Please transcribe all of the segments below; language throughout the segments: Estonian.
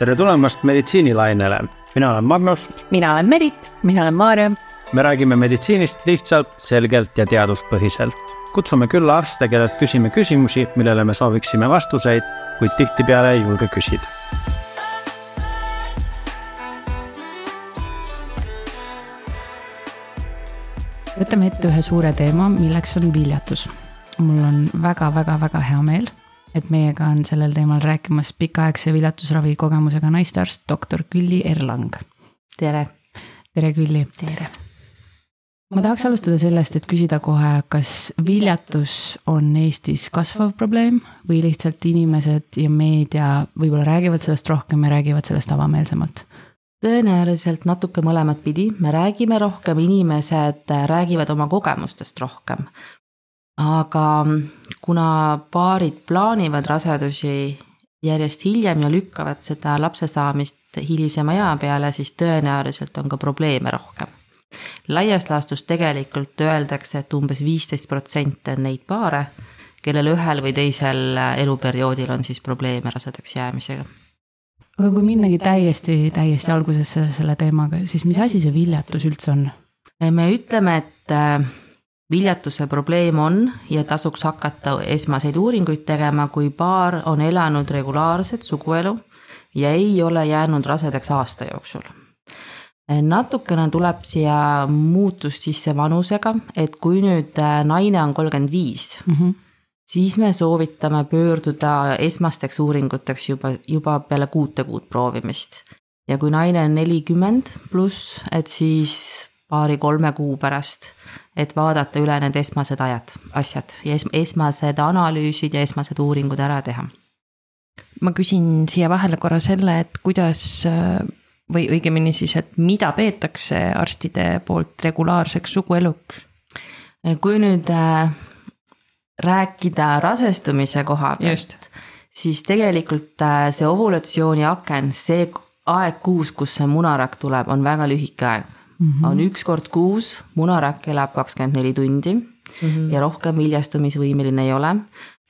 tere tulemast meditsiinilainele, mina olen Magnus. mina olen Merit. mina olen Maarja. me räägime meditsiinist lihtsalt, selgelt ja teaduspõhiselt. kutsume külla arste, kellelt küsime küsimusi, millele me sooviksime vastuseid, kuid tihtipeale ei julge küsida. võtame ette ühe suure teema, milleks on viljatus. mul on väga-väga-väga hea meel et meiega on sellel teemal rääkimas pikaaegse viljatusravi kogemusega naistearst doktor Külli Erlang. tere. tere, Külli. tere. ma tahaks alustada sellest, et küsida kohe, kas viljatus on Eestis kasvav probleem või lihtsalt inimesed ja meedia võib-olla räägivad sellest rohkem ja räägivad sellest avameelsemalt? tõenäoliselt natuke mõlemat pidi, me räägime rohkem, inimesed räägivad oma kogemustest rohkem aga kuna paarid plaanivad rasedusi järjest hiljem ja lükkavad seda lapse saamist hilisema ea peale, siis tõenäoliselt on ka probleeme rohkem. laias laastus tegelikult öeldakse, et umbes viisteist protsenti on neid paare, kellel ühel või teisel eluperioodil on siis probleeme rasedaks jäämisega. aga kui minnagi täiesti, täiesti algusesse selle teemaga, siis mis asi see viljatus üldse on? me ütleme, et viljatuse probleem on ja tasuks hakata esmaseid uuringuid tegema, kui paar on elanud regulaarset suguelu ja ei ole jäänud rasedaks aasta jooksul. natukene tuleb siia muutust sisse vanusega, et kui nüüd äh, naine on kolmkümmend viis, mhm. siis me soovitame pöörduda esmasteks uuringuteks juba, juba peale kuute kuud proovimist. ja kui naine on nelikümmend pluss, et siis paari-kolme kuu pärast et vaadata üle need esmased ajad, asjad ja es esmased analüüsid ja esmased uuringud ära teha. ma küsin siia vahele korra selle, et kuidas või õigemini siis, et mida peetakse arstide poolt regulaarseks sugueluks? kui nüüd äh, rääkida rasestumise koha pealt, siis tegelikult äh, see ovulatsiooni aken, see aeg kuus, kus see munarakk tuleb, on väga lühike aeg mm -hmm. on üks kord kuus, munarakk elab kakskümmend neli tundi mm -hmm. ja rohkem viljastumisvõimeline ei ole.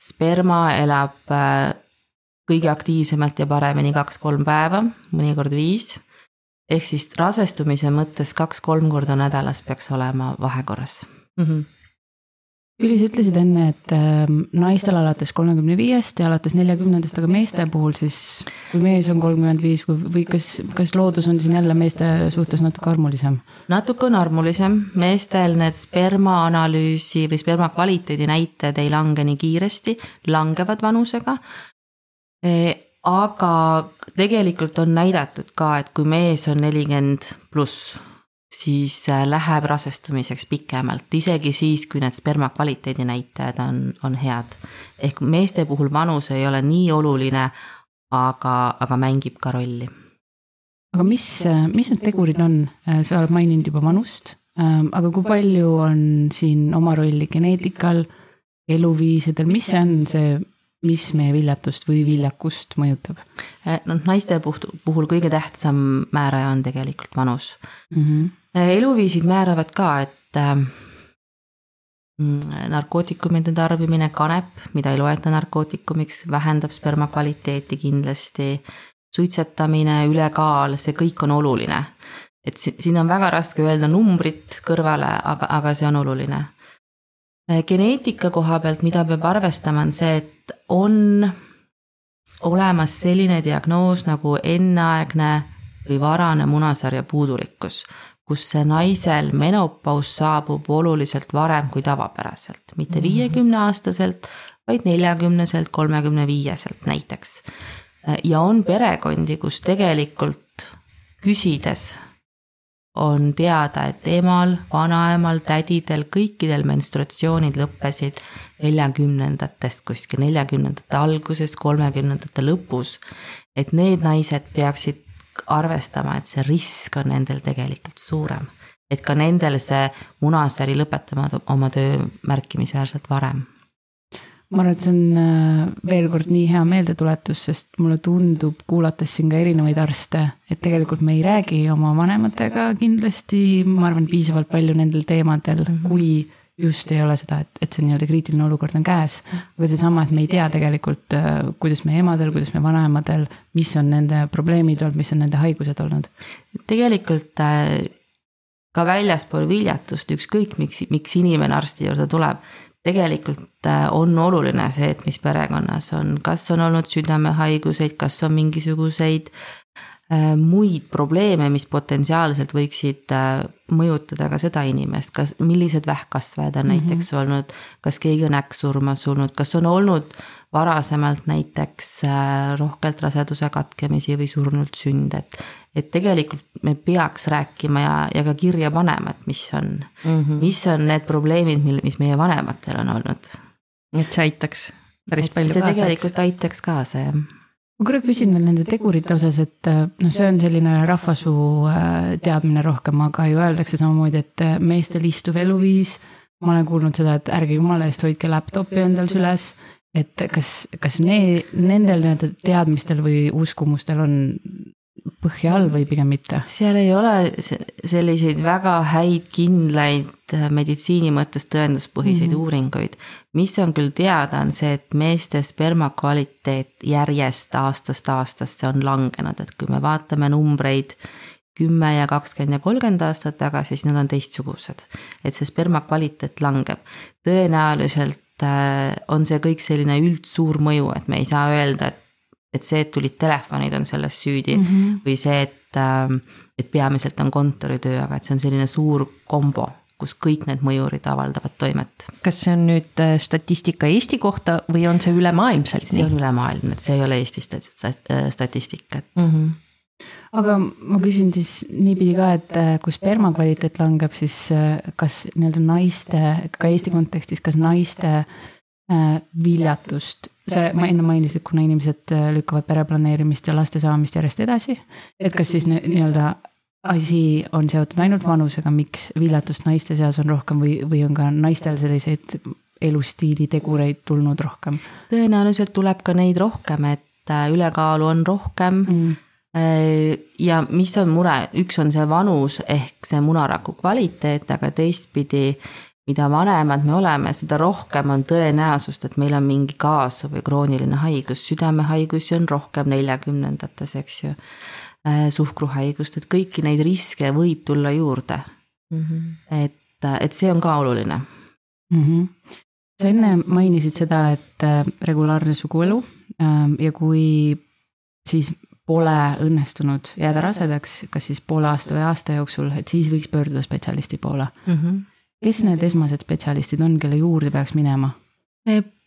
sperma elab äh, kõige aktiivsemalt ja paremini kaks-kolm päeva, mõnikord viis. ehk siis rasestumise mõttes kaks-kolm korda nädalas peaks olema vahekorras mm. -hmm Üli, sa ütlesid enne, et äh, naistel alates kolmekümne viiest ja alates neljakümnendast, aga meeste puhul siis, kui mees on kolmkümmend viis või, kas, kas loodus on siin jälle meeste suhtes natuke armulisem? natuke on armulisem, meestel need spermaanalüüsi või sperma kvaliteedi näitajad ei lange nii kiiresti, langevad vanusega e aga tegelikult on näidatud ka, et kui mees on nelikümmend pluss siis äh, läheb rasestumiseks pikemalt, isegi siis, kui need sperma kvaliteedi näitajad on, on head. ehk meeste puhul vanus ei ole nii oluline, aga, aga mängib ka rolli. aga mis, mis need tegurid on, äh, sa oled maininud juba vanust, ähm, aga kui palju on siin oma rolli geneetikal, eluviisidel, mis see on see mis meie viljatust või viljakust mõjutab? noh, naiste puhul kõige tähtsam määraja on tegelikult vanus mm. -hmm. Eluviisid määravad ka, et äh, narkootikumide tarbimine, kanep, mida ei loeta narkootikumiks, vähendab sperma kvaliteeti kindlasti. suitsetamine, ülekaal, see kõik on oluline. et siin on väga raske öelda numbrit kõrvale, aga, aga see on oluline Äh, geneetika koha pealt, mida peab arvestama, on see, et on olemas selline diagnoos nagu enneaegne või varane munasarja puudulikkus, kus see naisel menopaus saabub oluliselt varem kui tavapäraselt, mitte mhm. viiekümneaastaselt, vaid neljakümneselt, kolmekümne viieselt näiteks. Ja on perekondi, kus tegelikult küsides on teada, et emal, vanaemal, tädidel, kõikidel menstruatsioonid lõppesid neljakümnendatest kuskil neljakümnendate alguses, kolmekümnendate lõpus. et need naised peaksid arvestama, et see risk on nendel tegelikult suurem. et ka nendel see munasari lõpetama oma töö märkimisväärselt varem ma arvan, et see on äh, veel kord nii hea meeldetuletus, sest mulle tundub, kuulates siin ka erinevaid arste, et tegelikult me ei räägi oma vanematega kindlasti, ma arvan, piisavalt palju nendel teemadel mm, -hmm. kui just ei ole seda, et, et see nii-öelda kriitiline olukord on käes. aga seesama, et me ei tea tegelikult, äh, kuidas meie emadel, kuidas meie vanaemadel, mis on nende probleemid olnud, mis on nende haigused olnud. tegelikult äh, ka väljaspool viljatust, ükskõik miks, miks inimene arsti juurde tuleb, tegelikult äh, on oluline see, et mis perekonnas on, kas on olnud südamehaiguseid, kas on mingisuguseid äh, muid probleeme, mis potentsiaalselt võiksid äh, mõjutada ka seda inimest, kas, millised vähkkasvajad on mm -hmm. näiteks olnud, kas keegi on äkksurma surnud, kas on olnud varasemalt näiteks rohkelt raseduse katkemisi või surnult sünde, et et tegelikult me peaks rääkima ja, ja ka kirja panema, et mis on mm, -hmm. mis on need probleemid, mil, mis meie vanematel on olnud. et see aitaks päris et palju kaasa. see tegelikult aitaks kaasa, jah ma korra küsin veel nende tegurite osas, et noh, see on selline rahvasuu äh, teadmine rohkem, aga ju öeldakse samamoodi, et äh, meestel istuv eluviis. ma olen kuulnud seda, et ärge jumala eest hoidke laptop'i endal süles, et kas, kas ne, nendel nii-öelda teadmistel või uskumustel on põhja all või pigem mitte? seal ei ole selliseid väga häid, kindlaid meditsiini mõttes tõenduspõhiseid mm -hmm. uuringuid. mis on küll teada, on see, et meeste sperma kvaliteet järjest aastast aastasse on langenud, et kui me vaatame numbreid kümme ja kakskümmend ja kolmkümmend aastat tagasi, siis need on teistsugused. et see sperma kvaliteet langeb. tõenäoliselt äh, on see kõik selline üldsuur mõju, et me ei saa öelda, et et see, et tulid telefonid, on selles süüdi mm -hmm. või see, et, ähm, et peamiselt on kontoritöö, aga et see on selline suur kombo, kus kõik need mõjurid avaldavad toimet. kas see on nüüd äh, statistika Eesti kohta või on see ülemaailmselt nii? see on ülemaailmne, et see ei ole Eesti äh, statistika, et mm. -hmm aga ma küsin siis niipidi ka, et äh, kui sperma kvaliteet langeb, siis kas nii-öelda naiste, ka Eesti kontekstis, kas naiste viljatust sa, ma enne mainisid, et kuna inimesed äh, lükkavad pereplaneerimist ja laste saamist järjest edasi, et kas siis nii-öelda asi on seotud ainult vanusega, miks viljatust naiste seas on rohkem või, või on ka naistel selliseid elustiili tegureid tulnud rohkem? tõenäoliselt tuleb ka neid rohkem, et äh, ülekaalu on rohkem mm. Äh, ja mis on mure, üks on see vanus ehk see munaraku kvaliteet, aga teistpidi mida vanemad me oleme, seda rohkem on tõenäosust, et meil on mingi kaasuv või krooniline haigus, südamehaigusi on rohkem neljakümnendates, eks ju. Äh, suhkruhaigust, et kõiki neid riske võib tulla juurde mm. -hmm. et, et see on ka oluline mm. -hmm. sa enne mainisid seda, et äh, regulaarne suguelu ähm, ja kui siis pole õnnestunud jääda rasedaks, kas siis poole aasta või aasta jooksul, et siis võiks pöörduda spetsialisti poole mm. -hmm kes need esmased spetsialistid on, kelle juurde peaks minema?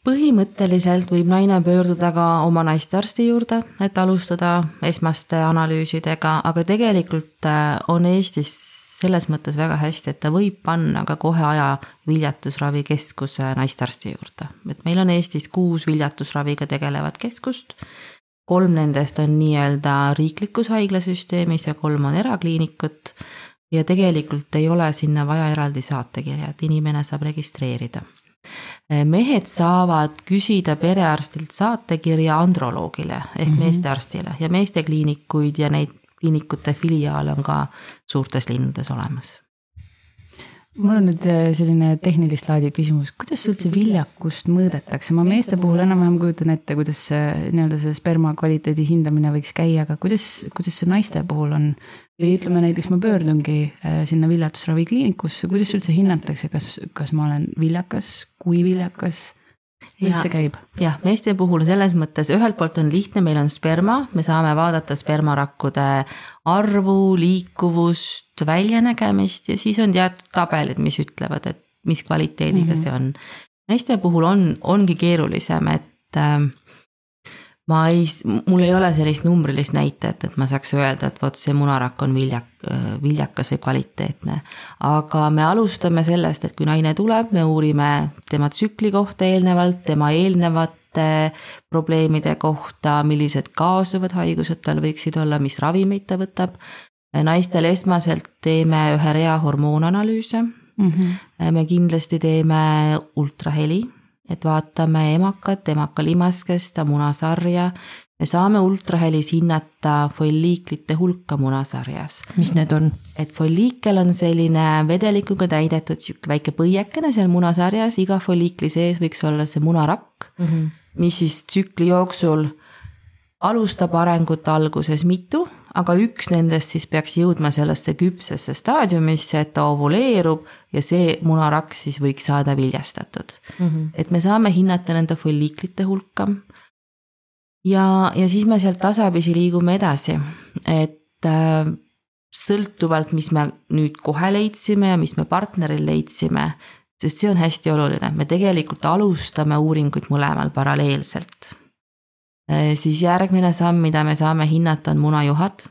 põhimõtteliselt võib naine pöörduda ka oma naistearsti juurde, et alustada esmaste analüüsidega, aga tegelikult äh, on Eestis selles mõttes väga hästi, et ta võib panna ka kohe aja viljatusravikeskuse naistearsti juurde. et meil on Eestis kuus viljatusraviga tegelevat keskust, kolm nendest on nii-öelda riiklikus haiglasüsteemis ja kolm on erakliinikut ja tegelikult ei ole sinna vaja eraldi saatekirja, et inimene saab registreerida. mehed saavad küsida perearstilt saatekirja androloogile ehk mm -hmm. meestearstile ja meestekliinikuid ja neid kliinikute filiaale on ka suurtes linnades olemas mul on nüüd äh, selline tehnilist laadi küsimus, kuidas üldse viljakust mõõdetakse, ma meeste puhul enam-vähem kujutan ette, kuidas see nii-öelda see sperma kvaliteedi hindamine võiks käia, aga kuidas, kuidas see naiste puhul on? Või ütleme näiteks ma pöördungi äh, sinna viljatusravikliinikusse, kuidas üldse hinnatakse, kas, kas ma olen viljakas, kui viljakas kuidas see käib? jah, meeste puhul selles mõttes ühelt poolt on lihtne, meil on sperma, me saame vaadata spermarakkude arvu, liikuvust, väljanägemist ja siis on teatud tabelid, mis ütlevad, et mis kvaliteediga mm -hmm. see on. naiste puhul on, ongi keerulisem, et äh, ma ei, mul ei ole sellist numbrilist näitajat, et ma saaks öelda, et vot see munarakk on viljak, viljakas või kvaliteetne. aga me alustame sellest, et kui naine tuleb, me uurime tema tsükli kohta eelnevalt, tema eelnevate probleemide kohta, millised kaasuvad haigused tal võiksid olla, mis ravimeid ta võtab. naistel esmaselt teeme ühe rea hormoonanalüüse mm. -hmm. me kindlasti teeme ultraheli et vaatame emakat, emaka limaskesta, munasarja. me saame ultrahelis hinnata folliiklite hulka munasarjas. mis need on? et folliikel on selline vedelikuga täidetud sihuke väike põiekene seal munasarjas, iga folliikli sees võiks olla see munarakk mm, -hmm. mis siis tsükli jooksul alustab arengut alguses mitu aga üks nendest siis peaks jõudma sellesse küpsesse staadiumisse, et ta ovuleerub ja see munarakk siis võiks saada viljastatud mm. -hmm. et me saame hinnata nende folliiklite hulka. ja, ja siis me sealt tasapisi liigume edasi, et äh, sõltuvalt, mis me nüüd kohe leidsime ja mis me partneril leidsime, sest see on hästi oluline, me tegelikult alustame uuringuid mõlemal paralleelselt siis järgmine samm, mida me saame hinnata, on munajuhad.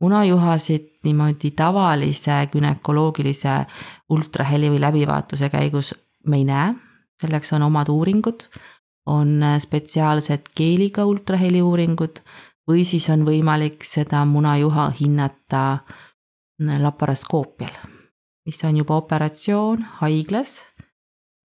munajuhasid niimoodi tavalise gümnakoloogilise ultraheli või läbivaatuse käigus me ei näe, selleks on omad uuringud, on äh, spetsiaalsed keeliga ultraheli uuringud või siis on võimalik seda munajuha hinnata äh, laparaskoopial, mis on juba operatsioon haiglas.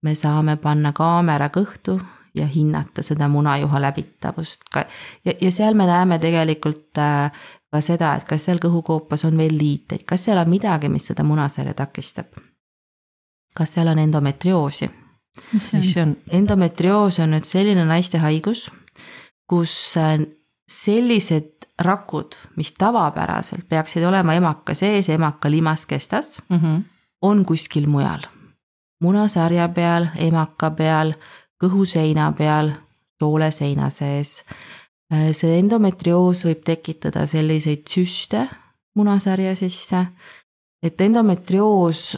me saame panna kaamera kõhtu ja hinnata seda munajuha läbitavust ka. ja, ja seal me näeme tegelikult äh, ka seda, et kas seal kõhukoopas on veel liiteid, kas seal on midagi, mis seda munasarja takistab. kas seal on endometrioosi? mis see on? endometrioos on nüüd selline naiste haigus, kus äh, sellised rakud, mis tavapäraselt peaksid olema emaka sees, emaka limaskestas mm, -hmm. on kuskil mujal. munasarja peal, emaka peal kõhuseina peal, sooleseina sees. Äh, see endometrioos võib tekitada selliseid süste munasarja sisse. et endometrioos,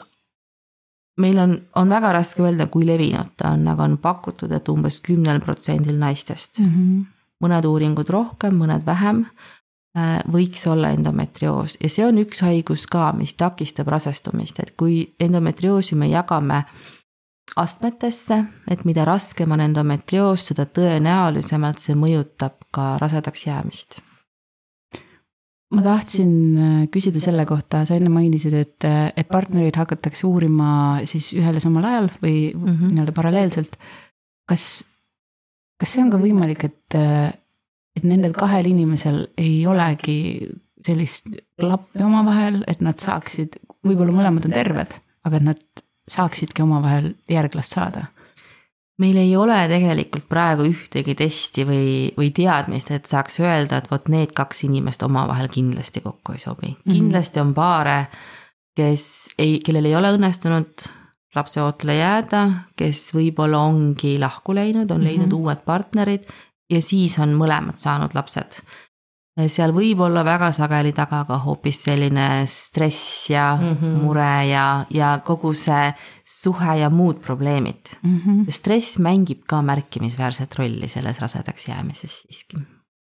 meil on, on väga raske öelda, kui levinud ta on, aga on pakutud, et umbes kümnel protsendil naistest mm. -hmm. mõned uuringud rohkem, mõned vähem äh, võiks olla endometrioos ja see on üks haigus ka, mis takistab rasestumist, et kui endometrioosi me jagame astmetesse, et mida raskem on endometrioos, seda tõenäolisemalt see mõjutab ka rasedaks jäämist. ma tahtsin äh, küsida selle kohta, sa enne mainisid, et, äh, et partnereid hakatakse uurima siis ühel ja samal ajal või mm -hmm. nii-öelda paralleelselt. kas, kas see on ka võimalik, et, äh, et nendel kahel inimesel ei olegi sellist klappi omavahel, et nad saaksid, võib-olla mõlemad on terved, aga et nad saaksidki omavahel järglast saada? meil ei ole tegelikult praegu ühtegi testi või, või teadmist, et saaks öelda, et vot need kaks inimest omavahel kindlasti kokku ei sobi mm. -hmm. kindlasti on paare, kes ei, kellel ei ole õnnestunud lapseootele jääda, kes võib-olla ongi lahku läinud, on mm -hmm. leidnud uued partnerid ja siis on mõlemad saanud lapsed seal võib olla väga sageli taga ka hoopis selline stress ja mm -hmm. mure ja, ja kogu see suhe ja muud probleemid mm. -hmm. stress mängib ka märkimisväärset rolli selles rasedaks jäämises siiski.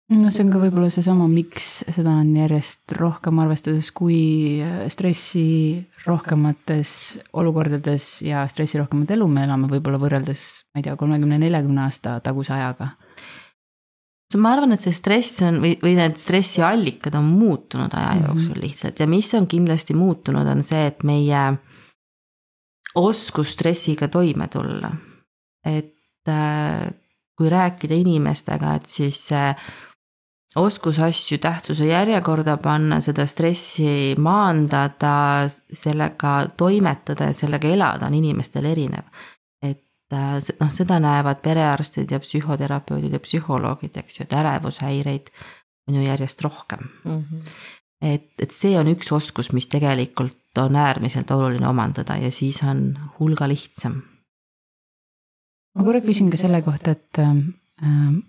no see on ka võib-olla seesama, miks seda on järjest rohkem arvestades, kui stressi rohkemates olukordades ja stressirohkemat elu me elame võib-olla võrreldes, ma ei tea, kolmekümne, neljakümne aasta taguse ajaga ma arvan, et see stress on või, või need stressiallikad on muutunud aja mhm. jooksul lihtsalt ja mis on kindlasti muutunud, on see, et meie oskus stressiga toime tulla. et äh, kui rääkida inimestega, et siis äh, oskus asju tähtsuse järjekorda panna, seda stressi maandada, sellega toimetada ja sellega elada on inimestel erinev noh, seda näevad perearstid ja psühhoterapeudid ja psühholoogid, eks ju, et ärevushäireid on ju järjest rohkem mm. -hmm. et, et see on üks oskus, mis tegelikult on äärmiselt oluline omandada ja siis on hulga lihtsam. ma korra küsin ka selle kohta, et äh,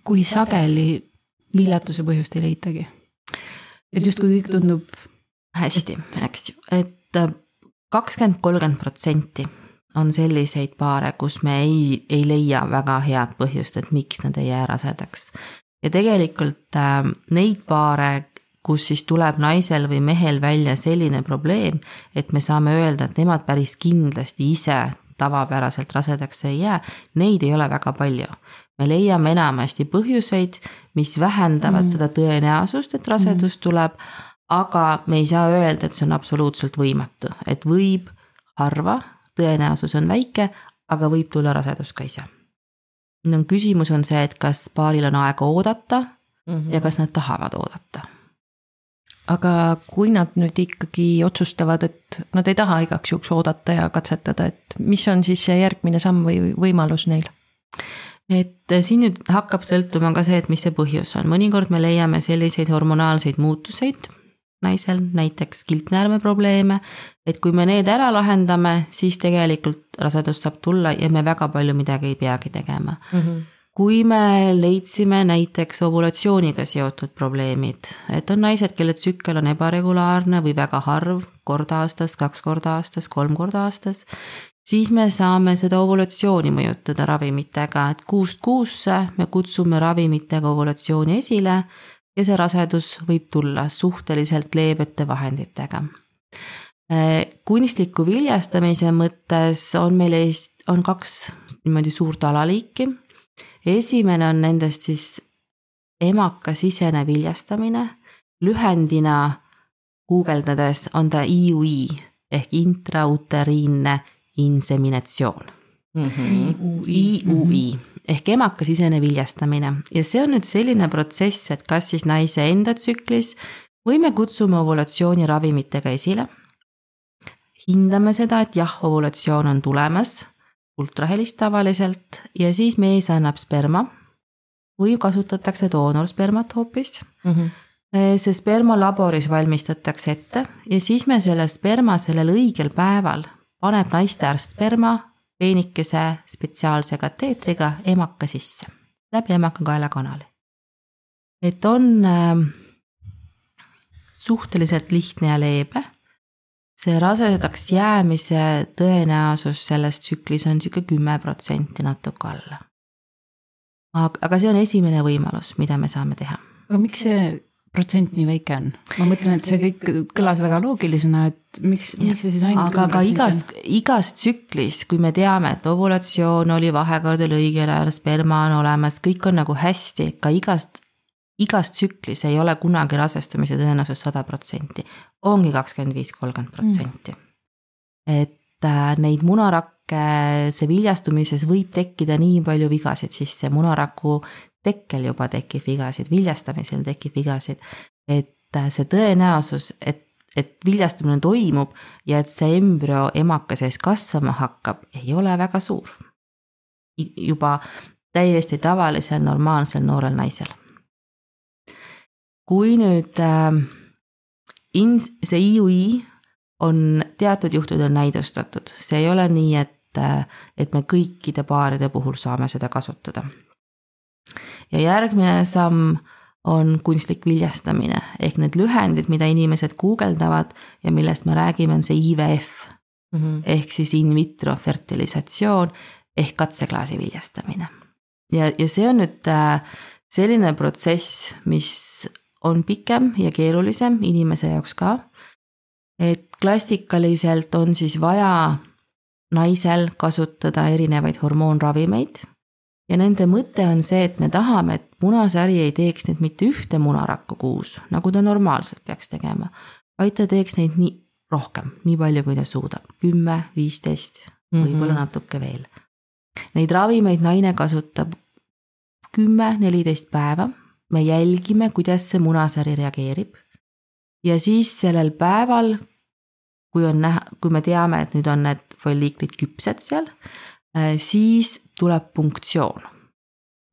kui sageli viljatuse põhjust ei leitagi? et justkui kõik tundub. hästi, eks ju, et äh, kakskümmend, kolmkümmend protsenti on selliseid paare, kus me ei, ei leia väga head põhjust, et miks nad ei jää rasedaks. ja tegelikult äh, neid paare, kus siis tuleb naisel või mehel välja selline probleem, et me saame öelda, et nemad päris kindlasti ise tavapäraselt rasedaks ei jää, neid ei ole väga palju. me leiame enamasti põhjuseid, mis vähendavad mm. seda tõenäosust, et rasedus mm. tuleb, aga me ei saa öelda, et see on absoluutselt võimatu, et võib harva tõenäosus on väike, aga võib tulla rasedus ka ise no küsimus on see, et kas paaril on aega oodata mm Mhm. ja kas nad tahavad oodata. aga kui nad nüüd ikkagi otsustavad, et nad ei taha igaks juhuks oodata ja katsetada, et mis on siis see järgmine samm või võimalus neil? et siin nüüd hakkab sõltuma ka see, et mis see põhjus on, mõnikord me leiame selliseid hormonaalseid muutuseid naisel, näiteks kilpnäärmeprobleeme, et kui me need ära lahendame, siis tegelikult rasedus saab tulla ja me väga palju midagi ei peagi tegema mm. -hmm. kui me leidsime näiteks ovulatsiooniga seotud probleemid, et on naised, kelle tsükkel on ebaregulaarne või väga harv, kord aastas, kaks korda aastas, kolm korda aastas, siis me saame seda ovulatsiooni mõjutada ravimitega, et kuust kuusse me kutsume ravimitega ovulatsiooni esile ja see rasedus võib tulla suhteliselt leebete vahenditega. kunstliku viljastamise mõttes on meil Eest-, on kaks niimoodi suurt alaliiki. esimene on nendest siis emakasisene viljastamine, lühendina guugeldades on ta IUI ehk intrauteriinne inseminatsioon Mm -hmm. IUI ehk emakasisene viljastamine ja see on nüüd selline protsess, et kas siis naise enda tsüklis või me kutsume ovulatsiooniravimitega esile. hindame seda, et jah, ovulatsioon on tulemas, ultrahelist tavaliselt ja siis mees annab sperma või kasutatakse doonorspermat hoopis Mm -hmm. see sperma laboris valmistatakse ette ja siis me selle sperma sellel õigel päeval paneb naistearst sperma peenikese spetsiaalse kateetriga emaka sisse läbi emakakaela kanali. et on äh, suhteliselt lihtne ja leebe. see rasedaks jäämise tõenäosus selles tsüklis on sihuke kümme protsenti natuke alla. aga see on esimene võimalus, mida me saame teha. aga miks see protsent nii väike on? ma mõtlen, et see kõik kõlas väga loogilisena, et miks, miks see siis ainult aga ka igas, igas tsüklis, kui me teame, et ovulatsioon oli vahekordil õigel ajal, sperma on olemas, kõik on nagu hästi, ka igast, igas tsüklis ei ole kunagi rasestumise tõenäosus sada protsenti. ongi kakskümmend viis, kolmkümmend protsenti. et äh, neid munarakke, see viljastumises võib tekkida nii palju vigasid sisse, munaraku tekkel juba tekib vigasid, viljastamisel tekib vigasid. et äh, see tõenäosus, et et viljastumine toimub ja et see embrüo emaka sees kasvama hakkab, ei ole väga suur. juba täiesti tavalisel normaalsel noorel naisel. kui nüüd äh, ins-, see IUI on teatud juhtudel näidustatud, see ei ole nii, et, äh, et me kõikide paaride puhul saame seda kasutada. Ja järgmine samm on kunstlik viljastamine ehk need lühendid, mida inimesed guugeldavad ja millest me räägime, on see IVF mm -hmm. ehk siis in vitro fertilisatsioon ehk katseklaasi viljastamine. ja, ja see on nüüd äh, selline protsess, mis on pikem ja keerulisem inimese jaoks ka. et klassikaliselt on siis vaja naisel kasutada erinevaid hormoonravimeid ja nende mõte on see, et me tahame, et munasari ei teeks nüüd mitte ühte munarakku kuus, nagu ta normaalselt peaks tegema, vaid ta teeks neid nii rohkem, nii palju, kui ta suudab, kümme, viisteist, võib-olla Mhm. natuke veel. Neid ravimeid naine kasutab kümme, neliteist päeva, me jälgime, kuidas see munasari reageerib. ja siis sellel päeval, kui on näha, kui me teame, et nüüd on need folliiklid küpsed seal, siis tuleb punktsioon.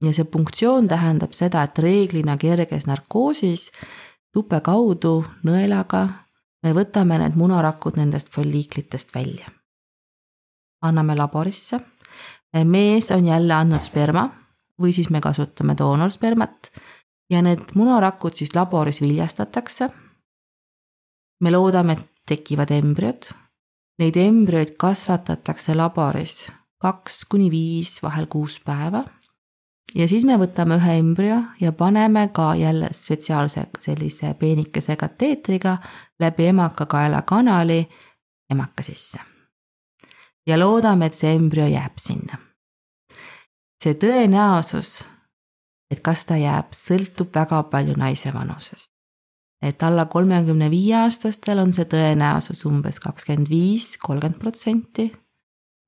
ja see punktsioon tähendab seda, et reeglina kerges narkoosis tupe kaudu nõelaga me võtame need munarakud nendest folliiklitest välja. anname laborisse, mees on jälle andnud sperma või siis me kasutame doonorspermat ja need munarakud siis laboris viljastatakse. me loodame, et tekivad embrüod. Neid embrüoid kasvatatakse laboris kaks kuni viis, vahel kuus päeva. ja siis me võtame ühe embrüo ja paneme ka jälle spetsiaalse sellise peenikese kateetriga läbi emakakaela kanali emaka sisse. ja loodame, et see embrüo jääb sinna. see tõenäosus, et kas ta jääb, sõltub väga palju naise vanusest. et alla kolmekümne viie aastastel on see tõenäosus umbes kakskümmend viis, kolmkümmend protsenti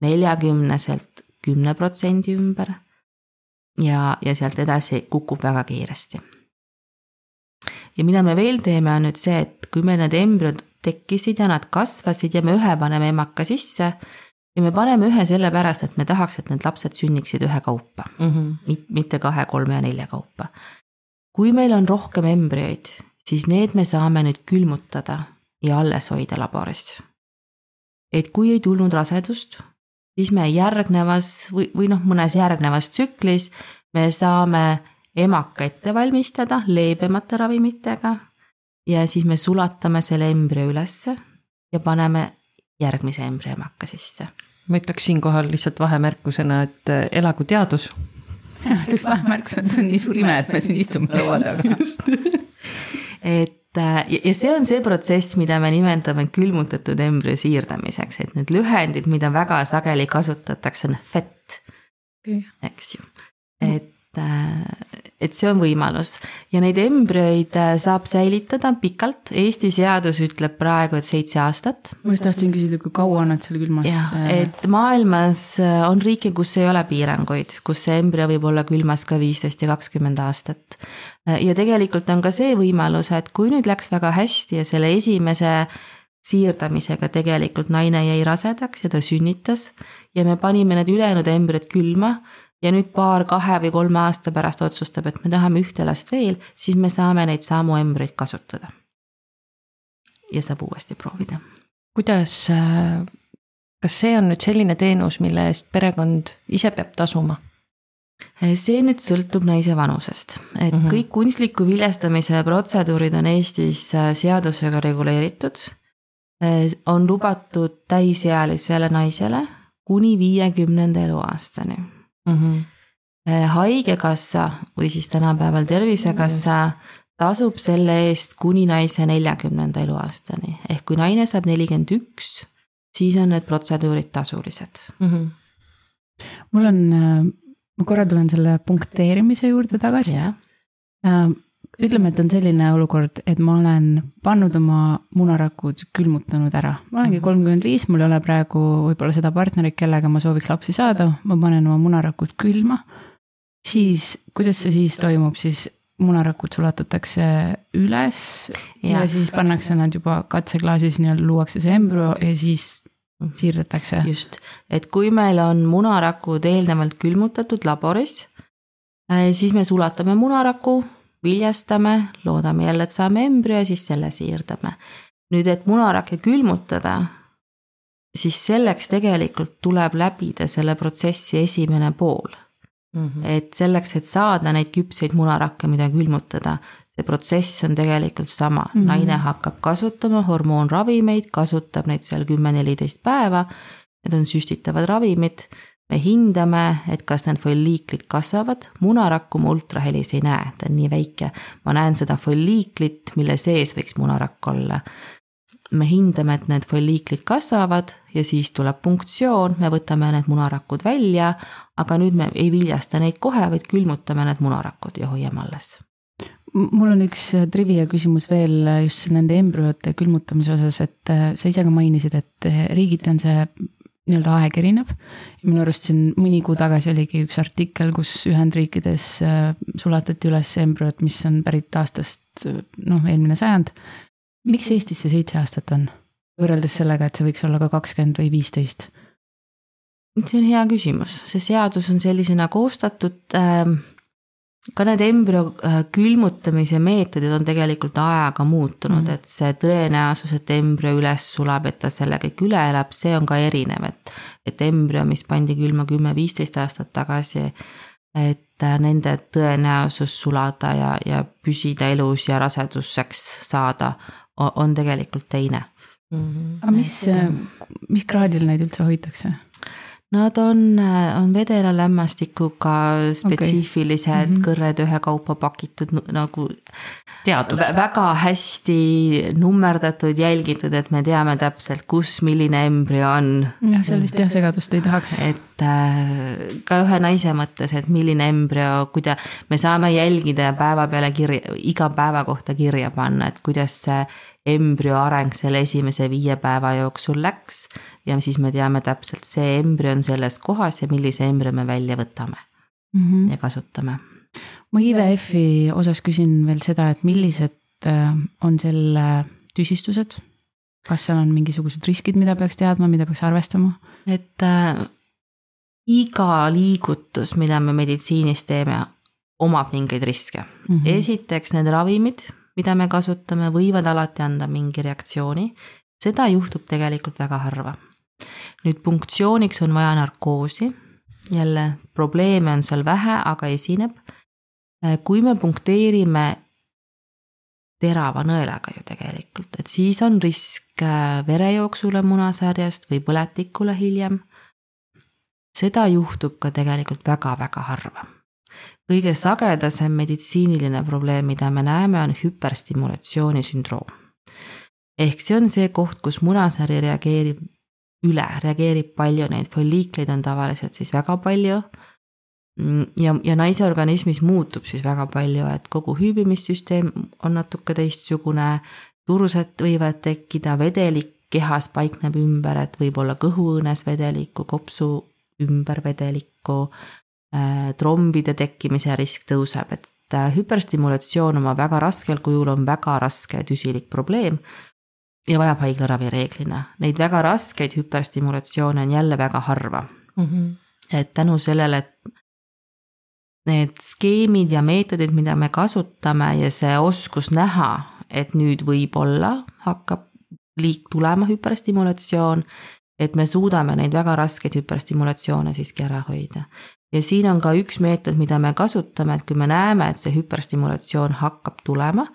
neljakümneselt kümne protsendi ümber ja, ja sealt edasi kukub väga kiiresti. ja mida me veel teeme, on nüüd see, et kui meil need embrüod tekkisid ja nad kasvasid ja me ühe paneme emaka sisse ja me paneme ühe sellepärast, et me tahaks, et need lapsed sünniksid ühekaupa mm, -hmm. mitte kahe, kolme ja nelja kaupa. kui meil on rohkem embrüoid, siis need me saame nüüd külmutada ja alles hoida laboris. et kui ei tulnud rasedust, siis me järgnevas või, või noh, mõnes järgnevas tsüklis me saame emaka ette valmistada leebemate ravimitega ja siis me sulatame selle embrüo ülesse ja paneme järgmise embrüomaka sisse. ma ütleks siinkohal lihtsalt vahemärkusena, et äh, elagu teadus. jah, ütleks vahemärkusena, et see on nii suur ime, et me siin istume laua taga. et ja see on see protsess, mida me nimetame külmutatud embrüo siirdamiseks, et need lühendid, mida väga sageli kasutatakse, on FET okay., eks ju. et et see on võimalus ja neid embrüoid äh, saab säilitada pikalt, Eesti seadus ütleb praegu, et seitse aastat. ma just tahtsin küsida, kui kaua nad seal külmas. Äh, et maailmas äh, on riike, kus ei ole piiranguid, kus see embrüo võib olla külmas ka viisteist ja kakskümmend aastat. ja tegelikult on ka see võimalus, et kui nüüd läks väga hästi ja selle esimese siirdamisega tegelikult naine jäi rasedaks ja ta sünnitas ja me panime need ülejäänud embrüod külma ja nüüd paar, kahe või kolme aasta pärast otsustab, et me tahame ühte last veel, siis me saame neid samu embreid kasutada. ja saab uuesti proovida. kuidas, äh, kas see on nüüd selline teenus, mille eest perekond ise peab tasuma? see nüüd sõltub naise vanusest, et mm -hmm. kõik kunstliku viljastamise protseduurid on Eestis äh, seadusega reguleeritud. Äh, on lubatud täisealisele naisele kuni viiekümnenda eluaastani mm. -hmm. haigekassa või siis tänapäeval Tervisekassa tasub selle eest kuni naise neljakümnenda eluaastani, ehk kui naine saab nelikümmend üks, siis on need protseduurid tasulised mm. -hmm. mul on, äh, ma korra tulen selle punkteerimise juurde tagasi yeah ütleme, et on selline olukord, et ma olen pannud oma munarakud külmutanud ära, ma olengi mhm. kolmkümmend viis, mul ei ole praegu võib-olla seda partnerit, kellega ma sooviks lapsi saada, ma panen oma munarakud külma. siis, kuidas see siis toimub, siis munarakud sulatatakse üles ja, ja siis pannakse nad juba katseklaasis nii-öelda luuakse see embrüo ja siis mhm. siirdetakse. just, et kui meil on munarakud eelnevalt külmutatud laboris, äh, siis me sulatame munaraku viljastame, loodame jälle, et saame embrüo ja siis selle siirdame. nüüd, et munarakke külmutada, siis selleks tegelikult tuleb läbida selle protsessi esimene pool mm. -hmm. et selleks, et saada neid küpseid munarakke, mida külmutada, see protsess on tegelikult sama mm, -hmm. naine hakkab kasutama hormoonravimeid, kasutab neid seal kümme-neliteist päeva. Need on süstitavad ravimid me hindame, et kas need folliiklid kasvavad, munarakku ma ultrahelis ei näe, ta on nii väike. ma näen seda folliiklit, mille sees võiks munarakk olla. me hindame, et need folliiklid kasvavad ja siis tuleb punktsioon, me võtame need munarakud välja, aga nüüd me ei viljasta neid kohe, vaid külmutame need munarakud ja hoiame alles mul on üks trivia küsimus veel just nende embrüote külmutamise osas, et äh, sa ise ka mainisid, et äh, riigiti on see nii-öelda aeg erinev. minu arust siin mõni kuu tagasi oligi üks artikkel, kus Ühendriikides äh, sulatati üles embrüod, mis on pärit aastast noh, eelmine sajand. miks Eestis see seitse aastat on, võrreldes sellega, et see võiks olla ka kakskümmend või viisteist? see on hea küsimus, see seadus on sellisena koostatud äh, ka need embrüo äh, külmutamise meetodid on tegelikult ajaga muutunud mm, -hmm. et see tõenäosus, et embrüo üles sulab, et ta selle kõik üle elab, see on ka erinev, et. et embrüo, mis pandi külma kümme-viisteist aastat tagasi, et äh, nende tõenäosus sulada ja, ja püsida elus ja raseduseks saada on tegelikult teine mm. -hmm. aga mis, mis kraadil neid üldse hoitakse? Nad on, on vedela lämmastikuga spetsiifilised okay. mm -hmm. kõrred ühekaupa pakitud nagu. väga hästi nummerdatud, jälgitud, et me teame täpselt, kus milline embrüo on. jah, sellist jah segadust ei tahaks. et äh, ka ühe naise mõttes, et milline embrüo, kuida-, me saame jälgida ja päeva peale kirja, iga päeva kohta kirja panna, et kuidas see embrüo areng selle esimese viie päeva jooksul läks ja siis me teame täpselt, see embrüo on selles kohas ja millise embrüo me välja võtame mm. -hmm. ja kasutame. ma IVF-i osas küsin veel seda, et millised äh, on selle tüsistused? kas seal on mingisugused riskid, mida peaks teadma, mida peaks arvestama? et äh, iga liigutus, mida me meditsiinis teeme, omab mingeid riske mm. -hmm. esiteks need ravimid, mida me kasutame, võivad alati anda mingi reaktsiooni. seda juhtub tegelikult väga harva. nüüd punktsiooniks on vaja narkoosi. jälle probleeme on seal vähe, aga esineb. kui me punkteerime terava nõelaga ju tegelikult, et siis on risk verejooksule munasarjast või põletikule hiljem. seda juhtub ka tegelikult väga-väga harva kõige sagedasem meditsiiniline probleem, mida me näeme, on hüperstimulatsiooni sündroom. ehk see on see koht, kus munasari reageerib üle, reageerib palju, neid folliikleid on tavaliselt siis väga palju. ja, ja naise organismis muutub siis väga palju, et kogu hüübimissüsteem on natuke teistsugune, turused võivad tekkida, vedelik kehas paikneb ümber, et võib olla kõhuõõnes vedelikku, kopsu ümber vedelikku trombide tekkimise risk tõuseb, et äh, hüperstimulatsioon oma väga raskel kujul on väga raske tüsilik probleem ja vajab haiglaravi reeglina. Neid väga raskeid hüperstimulatsioone on jälle väga harva mm. -hmm. et tänu sellele, et need skeemid ja meetodid, mida me kasutame ja see oskus näha, et nüüd võib-olla hakkab liik tulema hüperstimulatsioon, et me suudame neid väga raskeid hüperstimulatsioone siiski ära hoida ja siin on ka üks meetod, mida me kasutame, et kui me näeme, et see hüperstimulatsioon hakkab tulema,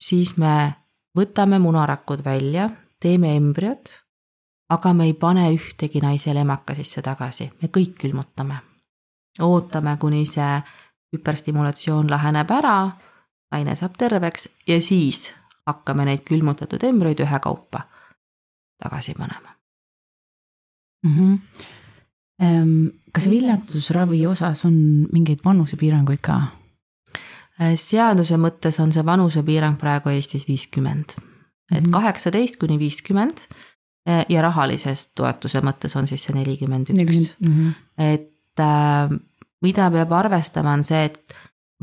siis me võtame munarakud välja, teeme embrüod, aga me ei pane ühtegi naisele emaka sisse tagasi, me kõik külmutame. ootame, kuni see hüperstimulatsioon laheneb ära, naine saab terveks ja siis hakkame neid külmutatud embrüoid ühekaupa tagasi panema mm. -hmm kas viljatusravi osas on mingeid vanusepiiranguid ka? Äh, seaduse mõttes on see vanusepiirang praegu Eestis viiskümmend, et mhm. kaheksateist kuni viiskümmend äh, ja rahalisest toetuse mõttes on siis see nelikümmend üks. Mhm. et äh, mida peab arvestama, on see, et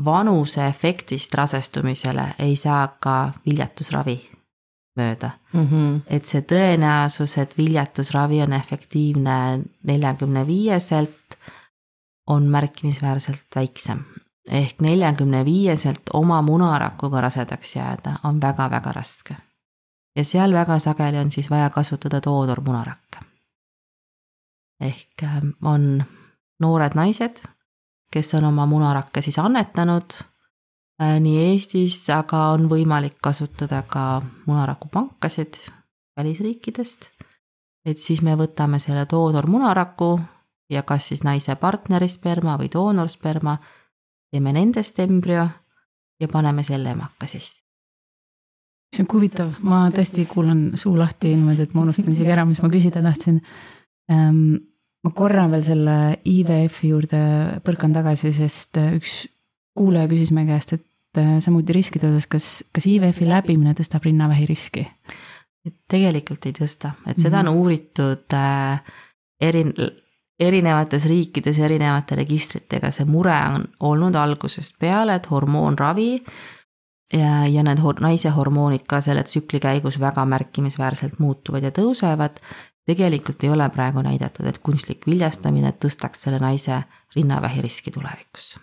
vanuse efektist rasestumisele ei saa ka viljatusravi mööda mm. -hmm. et see tõenäosus, et viljatusravi on efektiivne neljakümne viieselt, on märkimisväärselt väiksem. ehk neljakümne viieselt oma munarakuga rasedaks jääda on väga-väga raske. ja seal väga sageli on siis vaja kasutada doonormunarakke. ehk ähm, on noored naised, kes on oma munarakke siis annetanud nii Eestis, aga on võimalik kasutada ka munarakupankasid välisriikidest. et siis me võtame selle doonormunaraku ja kas siis naise partneri sperma või doonorsperma, teeme nendest embrüo ja paneme selle emaka sisse. see on huvitav, ma tõesti kuulan suu lahti niimoodi, et ma unustan isegi ära, mis ma küsida tahtsin ähm,. ma korra veel selle IVF-i juurde põrkan tagasi, sest üks kuulaja küsis meie käest, et äh, samuti riskide osas, kas, kas IVF-i läbimine tõstab rinnavähi riski? tegelikult ei tõsta, et seda -hmm. on uuritud äh, eri, erinevates riikides erinevate registritega, see mure on olnud algusest peale, et hormoonravi ja, ja need hor naise hormoonid ka selle tsükli käigus väga märkimisväärselt muutuvad ja tõusevad. tegelikult ei ole praegu näidatud, et kunstlik viljastamine tõstaks selle naise rinnavähi riski tulevikus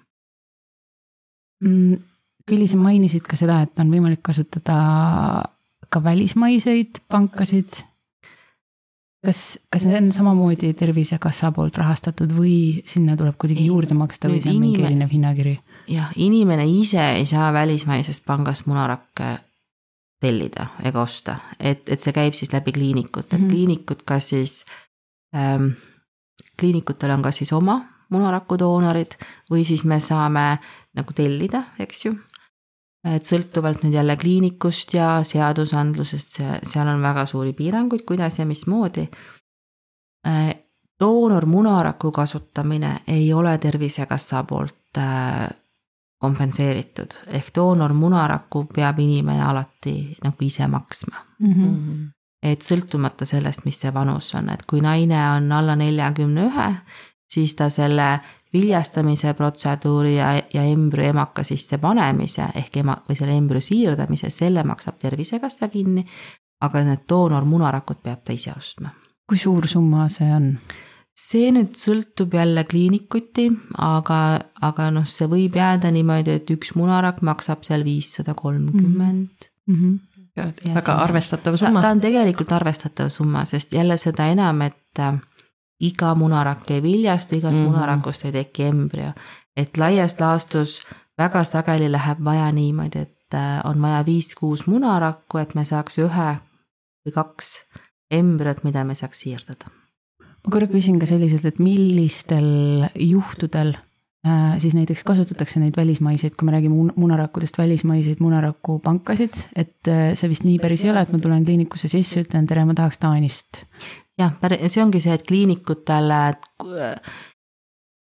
Mm, Külli, sa mainisid ka seda, et on võimalik kasutada ka välismaiseid pankasid. kas, kas see on samamoodi Tervisekassa poolt rahastatud või sinna tuleb kuidagi juurde maksta või see on mingi erinev hinnakiri? jah, inimene ise ei saa välismaisest pangast munarakke tellida ega osta, et, et see käib siis läbi kliinikut, et mm -hmm. kliinikud kas siis ähm,, kliinikutel on kas siis oma munarakudoonorid või siis me saame nagu tellida, eks ju. et sõltuvalt nüüd jälle kliinikust ja seadusandlusest, see, seal on väga suuri piiranguid, kuidas ja mismoodi. Äh, doonormunaraku kasutamine ei ole Tervisekassa poolt äh, kompenseeritud, ehk doonormunaraku peab inimene alati nagu ise maksma mm. -hmm. et sõltumata sellest, mis see vanus on, et kui naine on alla neljakümne ühe, siis ta selle viljastamise protseduuri ja, ja embrüo emaka sisse panemise ehk ema või selle embrüo siirdamise, selle maksab Tervisekassa kinni. aga need doonormunarakud peab ta ise ostma. kui suur summa see on? see nüüd sõltub jälle kliinikuti, aga, aga noh, see võib jääda niimoodi, et üks munarakk maksab seal viissada kolmkümmend. Mhm. väga arvestatav summa. ta on tegelikult arvestatav summa, sest jälle seda enam, et äh, iga munarakk ei viljastu, igast mm -hmm. munarakust ei teki embrüo. et laias laastus väga sageli läheb vaja niimoodi, et äh, on vaja viis-kuus munarakku, et me saaks ühe või kaks embrüot, mida me saaks siirdada ma korra küsin ka selliselt, et millistel juhtudel äh, siis näiteks kasutatakse neid välismaiseid, kui me räägime munarakkudest, välismaiseid munarakupankasid, et äh, see vist nii päris ei ole, et ma tulen kliinikusse sisse, ütlen tere, ma tahaks Taanist. Jah, see ongi see, et kliinikutele,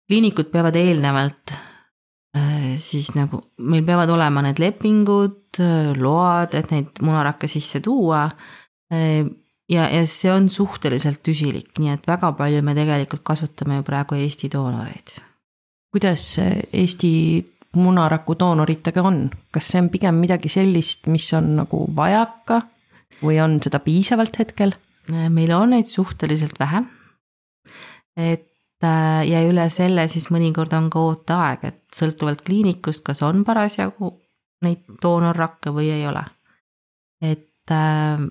kliinikud peavad eelnevalt äh, siis nagu, meil peavad olema need lepingud, load, et neid munarakke sisse tuua ja, ja see on suhteliselt tüsilik, nii et väga palju me tegelikult kasutame ju praegu Eesti doonoreid. kuidas Eesti munaraku doonoritega on, kas see on pigem midagi sellist, mis on nagu vajaka või on seda piisavalt hetkel? Meil on neid suhteliselt vähe. et äh, ja üle selle siis mõnikord on ka ooteaeg, et sõltuvalt kliinikust, kas on parasjagu neid doonorrakke või ei ole. et äh,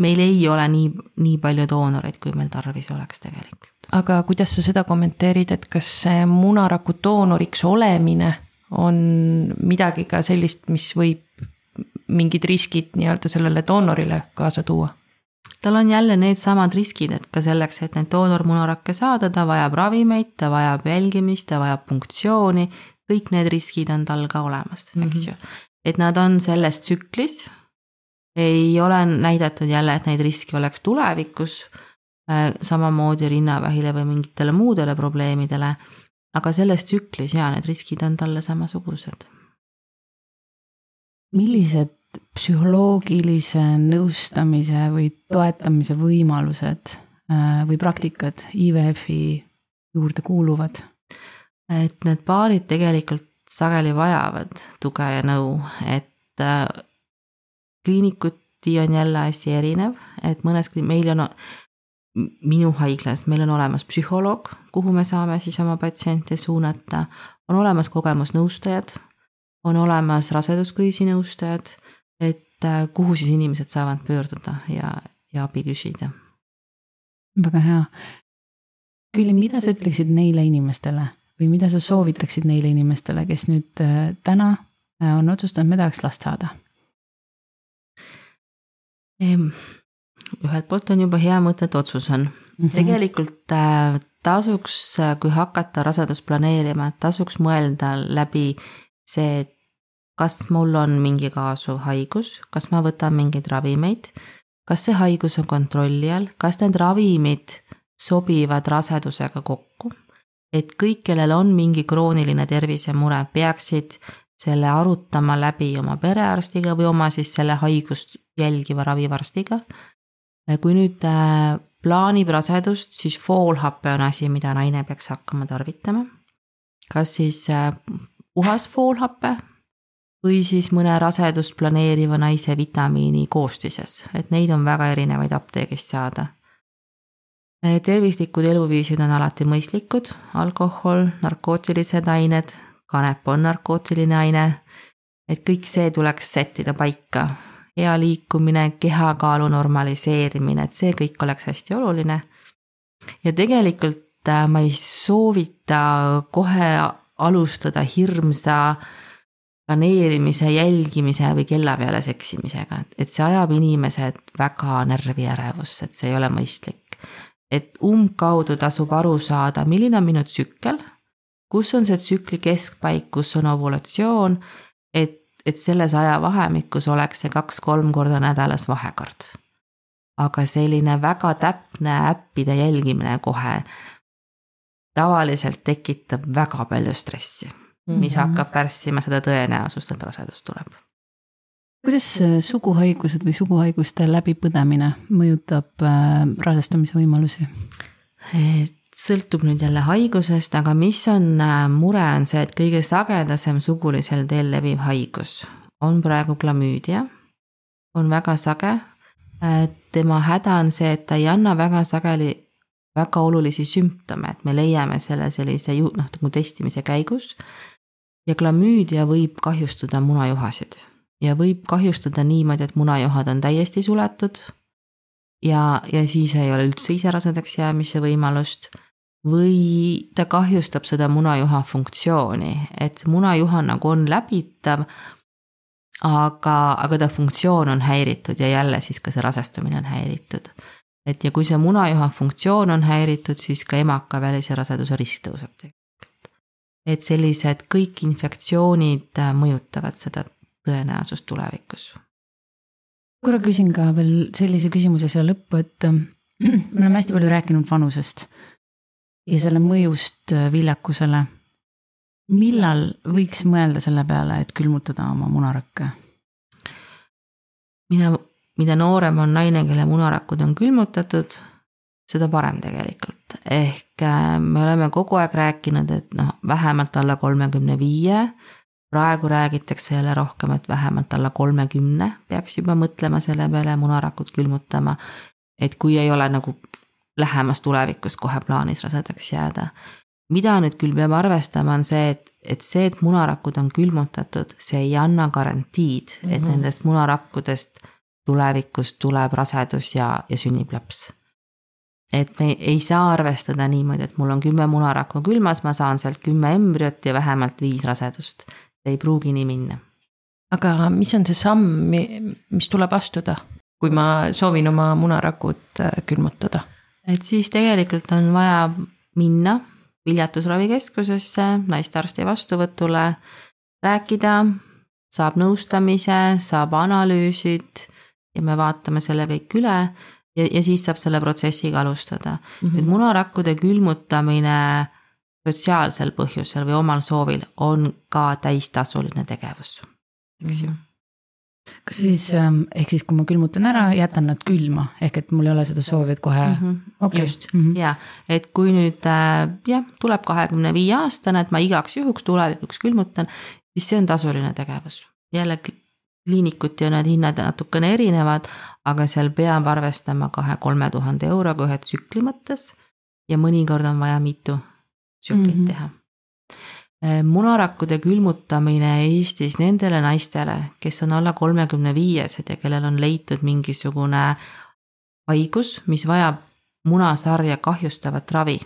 meil ei ole nii, nii palju doonoreid, kui meil tarvis oleks tegelikult. aga kuidas sa seda kommenteerid, et kas see munaraku doonoriks olemine on midagi ka sellist, mis võib mingid riskid nii-öelda sellele doonorile kaasa tuua? Tal on jälle needsamad riskid, et ka selleks, et neid doonormunarakke saada, ta vajab ravimeid, ta vajab jälgimist, ta vajab punktsiooni, kõik need riskid on tal ka olemas, eks mm -hmm. ju. et nad on selles tsüklis ei ole näidatud jälle, et neid riske oleks tulevikus, äh, samamoodi rinnavähile või mingitele muudele probleemidele, aga selles tsüklis jaa, need riskid on talle samasugused. millised psühholoogilise nõustamise või toetamise võimalused äh, või praktikad IVF-i juurde kuuluvad? et need paarid tegelikult sageli vajavad tuge ja nõu, et äh, kliinikuti on jälle asi erinev, et mõnes, meil on, minu haiglas, meil on olemas psühholoog, kuhu me saame siis oma patsiente suunata, on olemas kogemusnõustajad, on olemas raseduskriisi nõustajad, et äh, kuhu siis inimesed saavad pöörduda ja, ja abi küsida. väga hea. Külli, mida sa ütleksid neile inimestele või mida sa soovitaksid neile inimestele, kes nüüd äh, täna äh, on otsustanud, me tahaks last saada ühelt poolt on juba hea mõte, et otsus on mm. -hmm. tegelikult tasuks, kui hakata rasedust planeerima, tasuks mõelda läbi see, et kas mul on mingi kaasuv haigus, kas ma võtan mingeid ravimeid, kas see haigus on kontrolli all, kas need ravimid sobivad rasedusega kokku. et kõik, kellel on mingi krooniline tervisemure, peaksid selle arutama läbi oma perearstiga või oma siis selle haigust jälgiva ravivarstiga. kui nüüd äh, plaanib rasedust, siis foolhappe on asi, mida naine peaks hakkama tarvitama. kas siis äh, puhas foolhape või siis mõne rasedust planeeriva naise vitamiini koostises, et neid on väga erinevaid apteegist saada. Äh, tervislikud eluviisid on alati mõistlikud, alkohol, narkootilised ained, kanep on narkootiline aine, et kõik see tuleks sättida paika hea liikumine, kehakaalu normaliseerimine, et see kõik oleks hästi oluline. ja tegelikult äh, ma ei soovita kohe alustada hirmsa planeerimise, jälgimise või kella peale seksimisega, et see ajab inimesed väga närvi ja ärevusse, et see ei ole mõistlik. et umbkaudu tasub aru saada, milline on minu tsükkel, kus on see tsükli keskpaik, kus on ovulatsioon, et et selles ajavahemikus oleks see kaks-kolm korda nädalas vahekord. aga selline väga täpne äppide jälgimine kohe tavaliselt tekitab väga palju stressi. Mis mhm. hakkab pärssima seda tõenäosust, et rasedus tuleb. kuidas suguhaigused või suguhaiguste läbipõdemine mõjutab äh, rasestamise võimalusi? sõltub nüüd jälle haigusest, aga mis on äh, mure, on see, et kõige sagedasem sugulisel teel leviv haigus on praegu klamüüdia. on väga sage. Äh, tema häda on see, et ta ei anna väga sageli väga olulisi sümptome, et me leiame selle sellise ju noh, nagu testimise käigus. Ja klamüüdia võib kahjustada munajuhasid ja võib kahjustada niimoodi, et munajuhad on täiesti suletud ja, ja siis ei ole üldse ise rasedaks jäämise võimalust. või ta kahjustab seda munajuha funktsiooni, et munajuha nagu on läbitav, aga, aga ta funktsioon on häiritud ja jälle siis ka see rasestumine on häiritud. et ja kui see munajuha funktsioon on häiritud, siis ka emakavälise raseduse risk tõuseb. Et sellised kõik infektsioonid mõjutavad seda tõenäosust tulevikus korra küsin ka veel sellise küsimuse siia lõppu, et äh, me oleme hästi palju rääkinud vanusest ja selle mõjust äh, viljakusele. millal võiks mõelda selle peale, et külmutada oma munarakke? mida, mida noorem on naine, kelle munarakud on külmutatud, seda parem tegelikult, ehk äh, me oleme kogu aeg rääkinud, et noh, vähemalt alla kolmekümne viie praegu räägitakse jälle rohkem, et vähemalt alla kolmekümne peaks juba mõtlema selle peale munarakut külmutama. et kui ei ole nagu lähemas tulevikus kohe plaanis rasedaks jääda. mida nüüd küll peab arvestama, on see, et, et see, et munarakud on külmutatud, see ei anna garantiid mm, -hmm. et mhm. nendest munarakkudest tulevikus tuleb rasedus ja, ja sünnib laps et me ei saa arvestada niimoodi, et mul on kümme munarakku külmas, ma saan sealt kümme embrüot ja vähemalt viis rasedust ei pruugi nii minna. aga mis on see samm, mis tuleb astuda, kui ma soovin oma munarakud äh, külmutada? et siis tegelikult on vaja minna viljatusravikeskusesse naistearsti vastuvõtule, rääkida, saab nõustamise, saab analüüsid ja me vaatame selle kõik üle ja, ja siis saab selle protsessiga alustada mm. -hmm. nüüd munarakkude külmutamine sotsiaalsel põhjusel või omal soovil on ka täistasuline tegevus, eks ju mm. -hmm kas siis ähm, ehk siis, kui ma külmutan ära, jätan nad külma, ehk et mul ei ole seda soovi, et kohe mm. -hmm. Okay. just mm -hmm. ja, et kui nüüd äh, jah, tuleb kahekümne viie aastane, et ma igaks juhuks tulevikuks külmutan, siis see on tasuline tegevus. jälle kliinikuti on need hinnad natukene erinevad, aga seal peab arvestama kahe-kolme tuhande euroga ühe tsükli mõttes. ja mõnikord on vaja mitu tsüklit mm -hmm. teha. Äh, munarakkude külmutamine Eestis nendele naistele, kes on alla kolmekümne viiesed ja kellel on leitud mingisugune haigus, mis vajab munasarja kahjustavat ravi.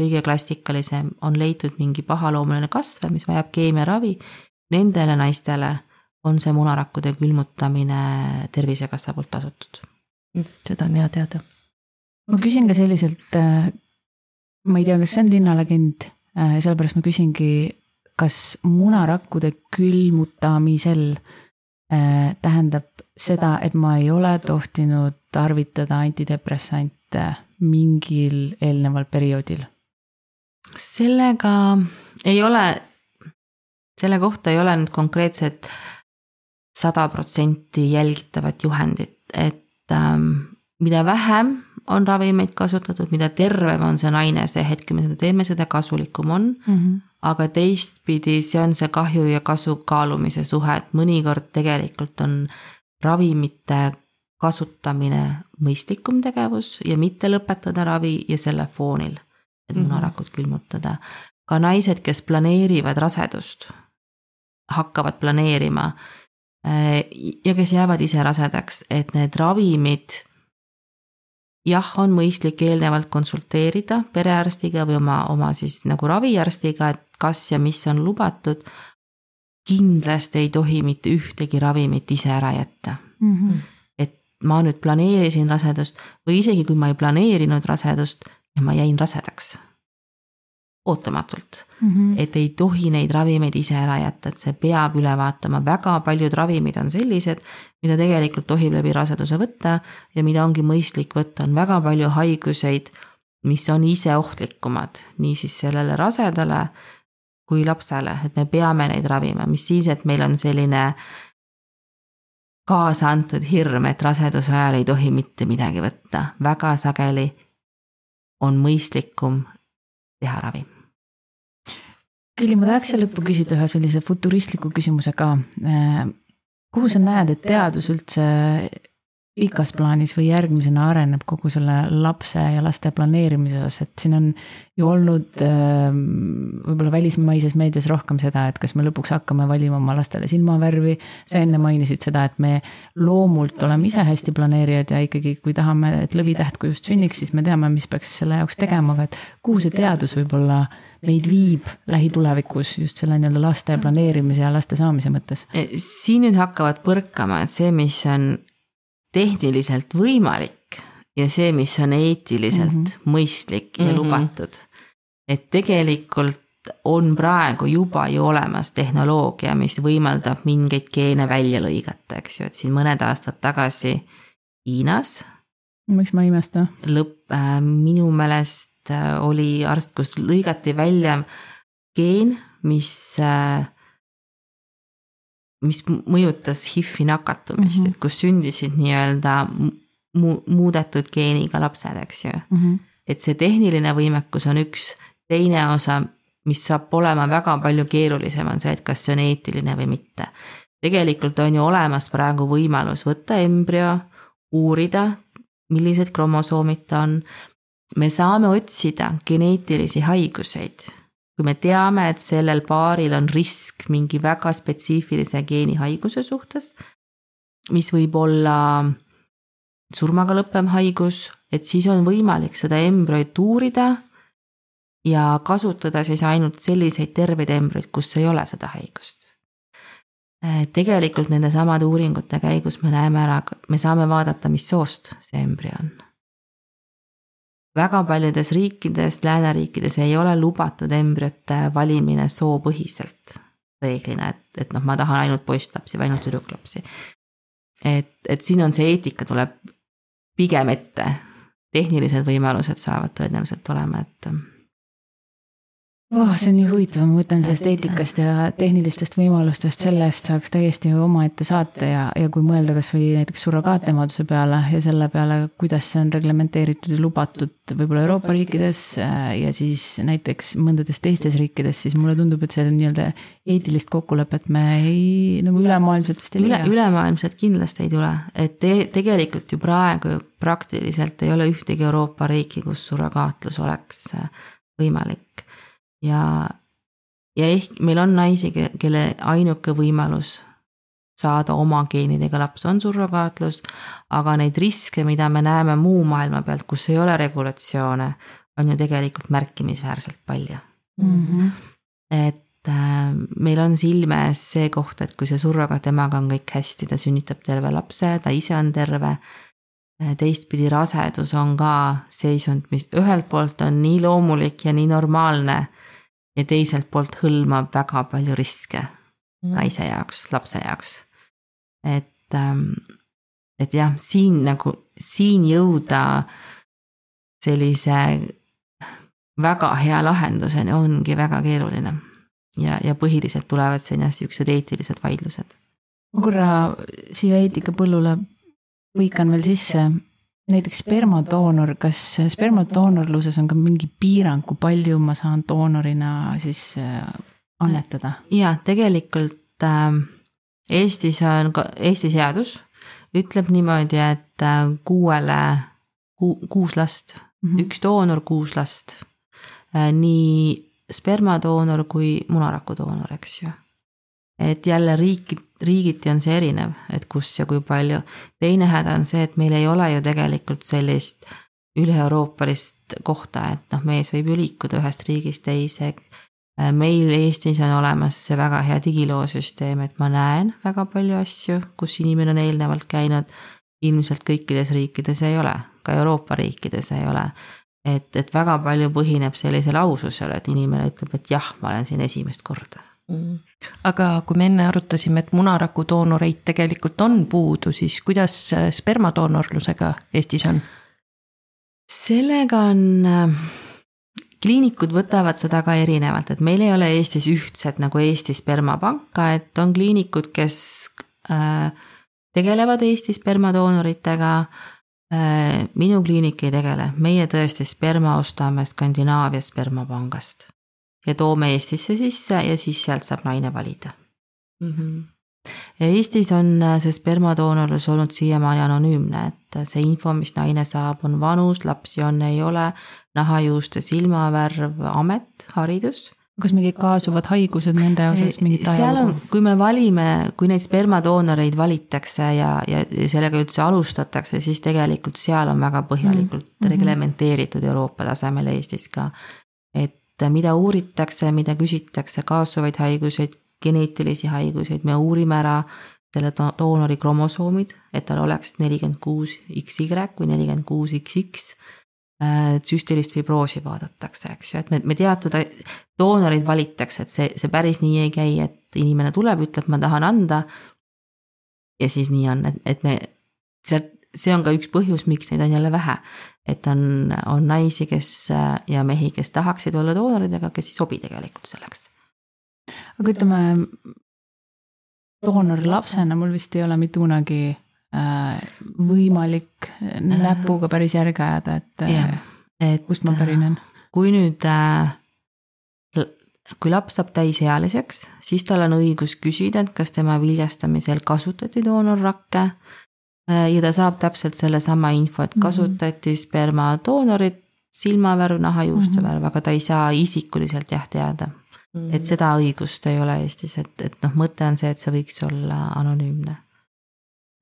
kõige klassikalisem on leitud mingi pahaloomuline kasv, mis vajab keemiaravi. Nendele naistele on see munarakkude külmutamine Tervisekassa poolt tasutud. seda on hea teada. ma küsin ka selliselt äh, ma ei tea, kas see on linnalegend, äh, sellepärast ma küsingi, kas munarakkude külmutamisel äh, tähendab seda, et ma ei ole tohtinud tarvitada antidepressante mingil eelneval perioodil? sellega ei ole, selle kohta ei ole nüüd konkreetset sada protsenti jälgitavat juhendit, et ähm, mida vähem on ravimeid kasutatud, mida tervem on see naine see hetk, kui me seda teeme, seda kasulikum on mm. -hmm. aga teistpidi, see on see kahju ja kasu kaalumise suhe, et mõnikord tegelikult on ravimite kasutamine mõistlikum tegevus ja mitte lõpetada ravi ja selle foonil, et munarakud mm -hmm. külmutada. ka naised, kes planeerivad rasedust, hakkavad planeerima ja kes jäävad ise rasedaks, et need ravimid jah, on mõistlik eelnevalt konsulteerida perearstiga või oma, oma siis nagu raviarstiga, et kas ja mis on lubatud. kindlasti ei tohi mitte ühtegi ravimit ise ära jätta mm. -hmm. et ma nüüd planeerisin rasedust või isegi kui ma ei planeerinud rasedust ja ma jäin rasedaks ootamatult mm. -hmm. et ei tohi neid ravimeid ise ära jätta, et see peab üle vaatama, väga paljud ravimid on sellised, mida tegelikult tohib läbi raseduse võtta ja mida ongi mõistlik võtta, on väga palju haiguseid, mis on ise ohtlikumad, niisiis sellele rasedale kui lapsele, et me peame neid ravima, mis siis, et meil on selline kaasa antud hirm, et raseduse ajal ei tohi mitte midagi võtta, väga sageli on mõistlikum teha ravi. Külli, ma tahaks siia lõppu küsida ühe sellise futuristliku küsimuse ka. kuhu sa näed, et teadus üldse pikas plaanis või järgmisena areneb kogu selle lapse ja laste planeerimise osas, et siin on ju olnud ähm, võib-olla välismaises meedias rohkem seda, et kas me lõpuks hakkame valima oma lastele silmavärvi. sa enne mainisid seda, et me loomult oleme ise hästi planeerijad ja ikkagi, kui tahame, et lõvitäht kui just sünniks, siis me teame, mis peaks selle jaoks tegema, aga et kuhu see teadus võib-olla meid viib lähitulevikus just selle nii-öelda laste planeerimise ja laste saamise mõttes? siin nüüd hakkavad põrkama, et see, mis on tehniliselt võimalik ja see, mis on eetiliselt mm -hmm. mõistlik ja mm -hmm. lubatud. et tegelikult on praegu juba ju olemas tehnoloogia, mis võimaldab mingeid geene välja lõigata, eks ju, et siin mõned aastad tagasi Hiinas. miks ma ei imesta? lõpp äh,, minu meelest äh, oli arst, kus lõigati välja geen, mis äh, mis mõjutas HIV-i nakatumist mm, -hmm. et kus sündisid nii-öelda mu muudetud geeniga lapsed, eks ju mm. -hmm. et see tehniline võimekus on üks, teine osa, mis saab olema väga palju keerulisem, on see, et kas see on eetiline või mitte. tegelikult on ju olemas praegu võimalus võtta embrüo, uurida, millised kromosoomid ta on. me saame otsida geneetilisi haiguseid kui me teame, et sellel paaril on risk mingi väga spetsiifilise geenihaiguse suhtes, mis võib olla surmaga lõppev haigus, et siis on võimalik seda embrüoid uurida ja kasutada siis ainult selliseid terveid embrüoid, kus ei ole seda haigust. tegelikult nendesamade uuringute käigus me näeme ära, me saame vaadata, mis soost see embrüo on väga paljudes riikides, lääneriikides ei ole lubatud embrüote valimine soopõhiselt. Reeglina, et, et noh, ma tahan ainult poisslapsi või ainult tüdruklapsi. et, et siin on see eetika tuleb pigem ette, tehnilised võimalused saavad tõenäoliselt olema, et oh,. see on nii huvitav, ma mõtlen sellest eetikast ja tehnilistest võimalustest, sellest saaks täiesti omaette saate ja, ja kui mõelda kasvõi näiteks surrogaatemaduse peale ja selle peale, kuidas see on reglementeeritud ja lubatud võib-olla Euroopa riikides äh, ja siis näiteks mõndades teistes riikides, siis mulle tundub, et see nii-öelda eetilist kokkulepet me ei, nagu ülemaailmselt vist ei leia Üle,. ülemaailmselt kindlasti ei tule, et te, tegelikult ju praegu praktiliselt ei ole ühtegi Euroopa riiki, kus surrogaatlus oleks äh, võimalik ja, ja ehk meil on naisi, kelle ainuke võimalus saada oma geenidega laps on surrogaatlus, aga neid riske, mida me näeme muu maailma pealt, kus ei ole regulatsioone, on ju tegelikult märkimisväärselt palju mm. -hmm. et äh, meil on silme ees see koht, et kui see surrogaatemaga on kõik hästi, ta sünnitab terve lapse, ta ise on terve teistpidi rasedus on ka seisund, mis ühelt poolt on nii loomulik ja nii normaalne ja teiselt poolt hõlmab väga palju riske mm. naise jaoks, lapse jaoks. et, ähm, et jah, siin nagu, siin jõuda sellise väga hea lahenduseni ongi väga keeruline. ja, ja põhiliselt tulevad sinna siuksed eetilised vaidlused. ma korra siia eetikapõllule põikan veel sisse näiteks spermadoonor, kas spermadoonorluses on ka mingi piirang, kui palju ma saan doonorina siis äh, annetada? ja tegelikult äh, Eestis on ka, Eesti seadus ütleb niimoodi, et äh, kuuele ku,, kuus last mm, -hmm. üks doonor, kuus last äh,. nii spermadoonor kui munarakudoonor, eks ju et jälle riiki, riigiti on see erinev, et kus ja kui palju. teine häda on see, et meil ei ole ju tegelikult sellist üle-euroopalist kohta, et noh, mees võib ju liikuda ühest riigist teise. meil Eestis on olemas see väga hea digiloosüsteem, et ma näen väga palju asju, kus inimene on eelnevalt käinud. ilmselt kõikides riikides ei ole, ka Euroopa riikides ei ole et, et väga palju põhineb sellisel aususel, et inimene ütleb, et jah, ma olen siin esimest korda aga kui me enne arutasime, et munarakudoonoreid tegelikult on puudu, siis kuidas spermadoonorlusega Eestis on? sellega on, äh, kliinikud võtavad seda ka erinevalt, et meil ei ole Eestis ühtset nagu Eesti spermapanka, et on kliinikud, kes äh, tegelevad Eesti spermadoonoritega Äh, minu kliinik ei tegele, meie tõesti sperma ostame Skandinaavia spermapangast ja toome Eestisse sisse ja siis sealt saab naine valida mm. -hmm. Eestis on äh, see spermadoonorlus olnud siiamaani anonüümne, et see info, mis naine saab, on vanus, lapsi on, ei ole, nahajuuste, silmavärv, amet, haridus kas mingid kaasuvad haigused nende osas mingit seal on, kui me valime, kui neid spermadoonoreid valitakse ja, ja sellega üldse alustatakse, siis tegelikult seal on väga põhjalikult mm -hmm. reglementeeritud Euroopa tasemel Eestis ka. et mida uuritakse, mida küsitakse, kaasuvaid haiguseid, geneetilisi haiguseid, me uurime ära selle doonori kromosoomid, et tal oleks nelikümmend kuus XY või nelikümmend kuus XX Äh, süstilist fibroosi vaadatakse, eks ju, et me, me teatud doonoreid valitakse, et see, see päris nii ei käi, et inimene tuleb, ütleb, ma tahan anda. ja siis nii on, et, et me sealt, see on ka üks põhjus, miks neid on jälle vähe. et on, on naisi, kes ja mehi, kes tahaksid olla doonorid, aga kes ei sobi tegelikult selleks. aga ütleme, doonori lapsena mul vist ei ole mitte kunagi Äh, võimalik näpuga päris järge ajada, et yeah., et kust ma pärinen. kui nüüd, äh, kui laps saab täisealiseks, siis tal on õigus küsida, et kas tema viljastamisel kasutati doonorrakke. Äh, ja ta saab täpselt sellesama info, et mhm. kasutati mm spermadoonorit, silmavärv, nahajuuste värv mm, -hmm. aga ta ei saa isikuliselt jah teada mm. et seda õigust ei ole Eestis, et, et noh, mõte on see, et see võiks olla anonüümne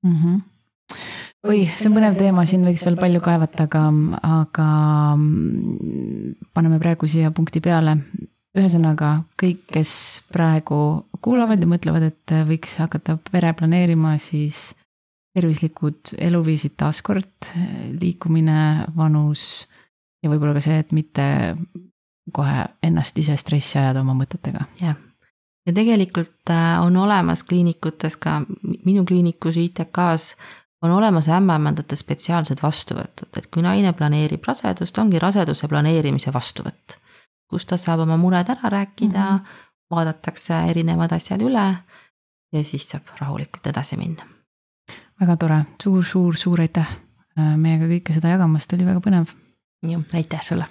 mm. -hmm. oi, see on põnev teema, siin võiks veel palju kaevata, aga, aga mm, paneme praegu siia punkti peale. ühesõnaga kõik, kes praegu kuulavad ja mõtlevad, et võiks hakata pere planeerima, siis tervislikud eluviisid taaskord, liikumine, vanus ja võib-olla ka see, et mitte kohe ennast ise stressi ajada oma mõtetega. jah ja tegelikult äh, on olemas kliinikutes ka, minu kliinikus ITK-s on olemas ämmaemandate spetsiaalsed vastuvõtud, et kui naine planeerib rasedust, ongi raseduse planeerimise vastuvõtt. kus ta saab oma mured ära rääkida mm, -hmm. vaadatakse erinevad asjad üle ja siis saab rahulikult edasi minna. Väga tore suur,, suur-suur-suur aitäh äh, meiega kõike seda jagamast, oli väga põnev. jah, aitäh sulle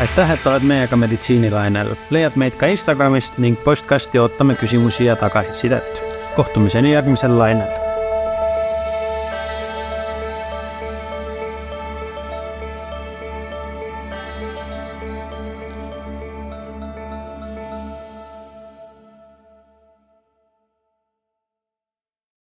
aitäh, et oled meiega meditsiinilainel. leiad meid ka Instagramist ning postkasti ootame küsimusi ja tagasisidet. kohtumiseni järgmisel lainel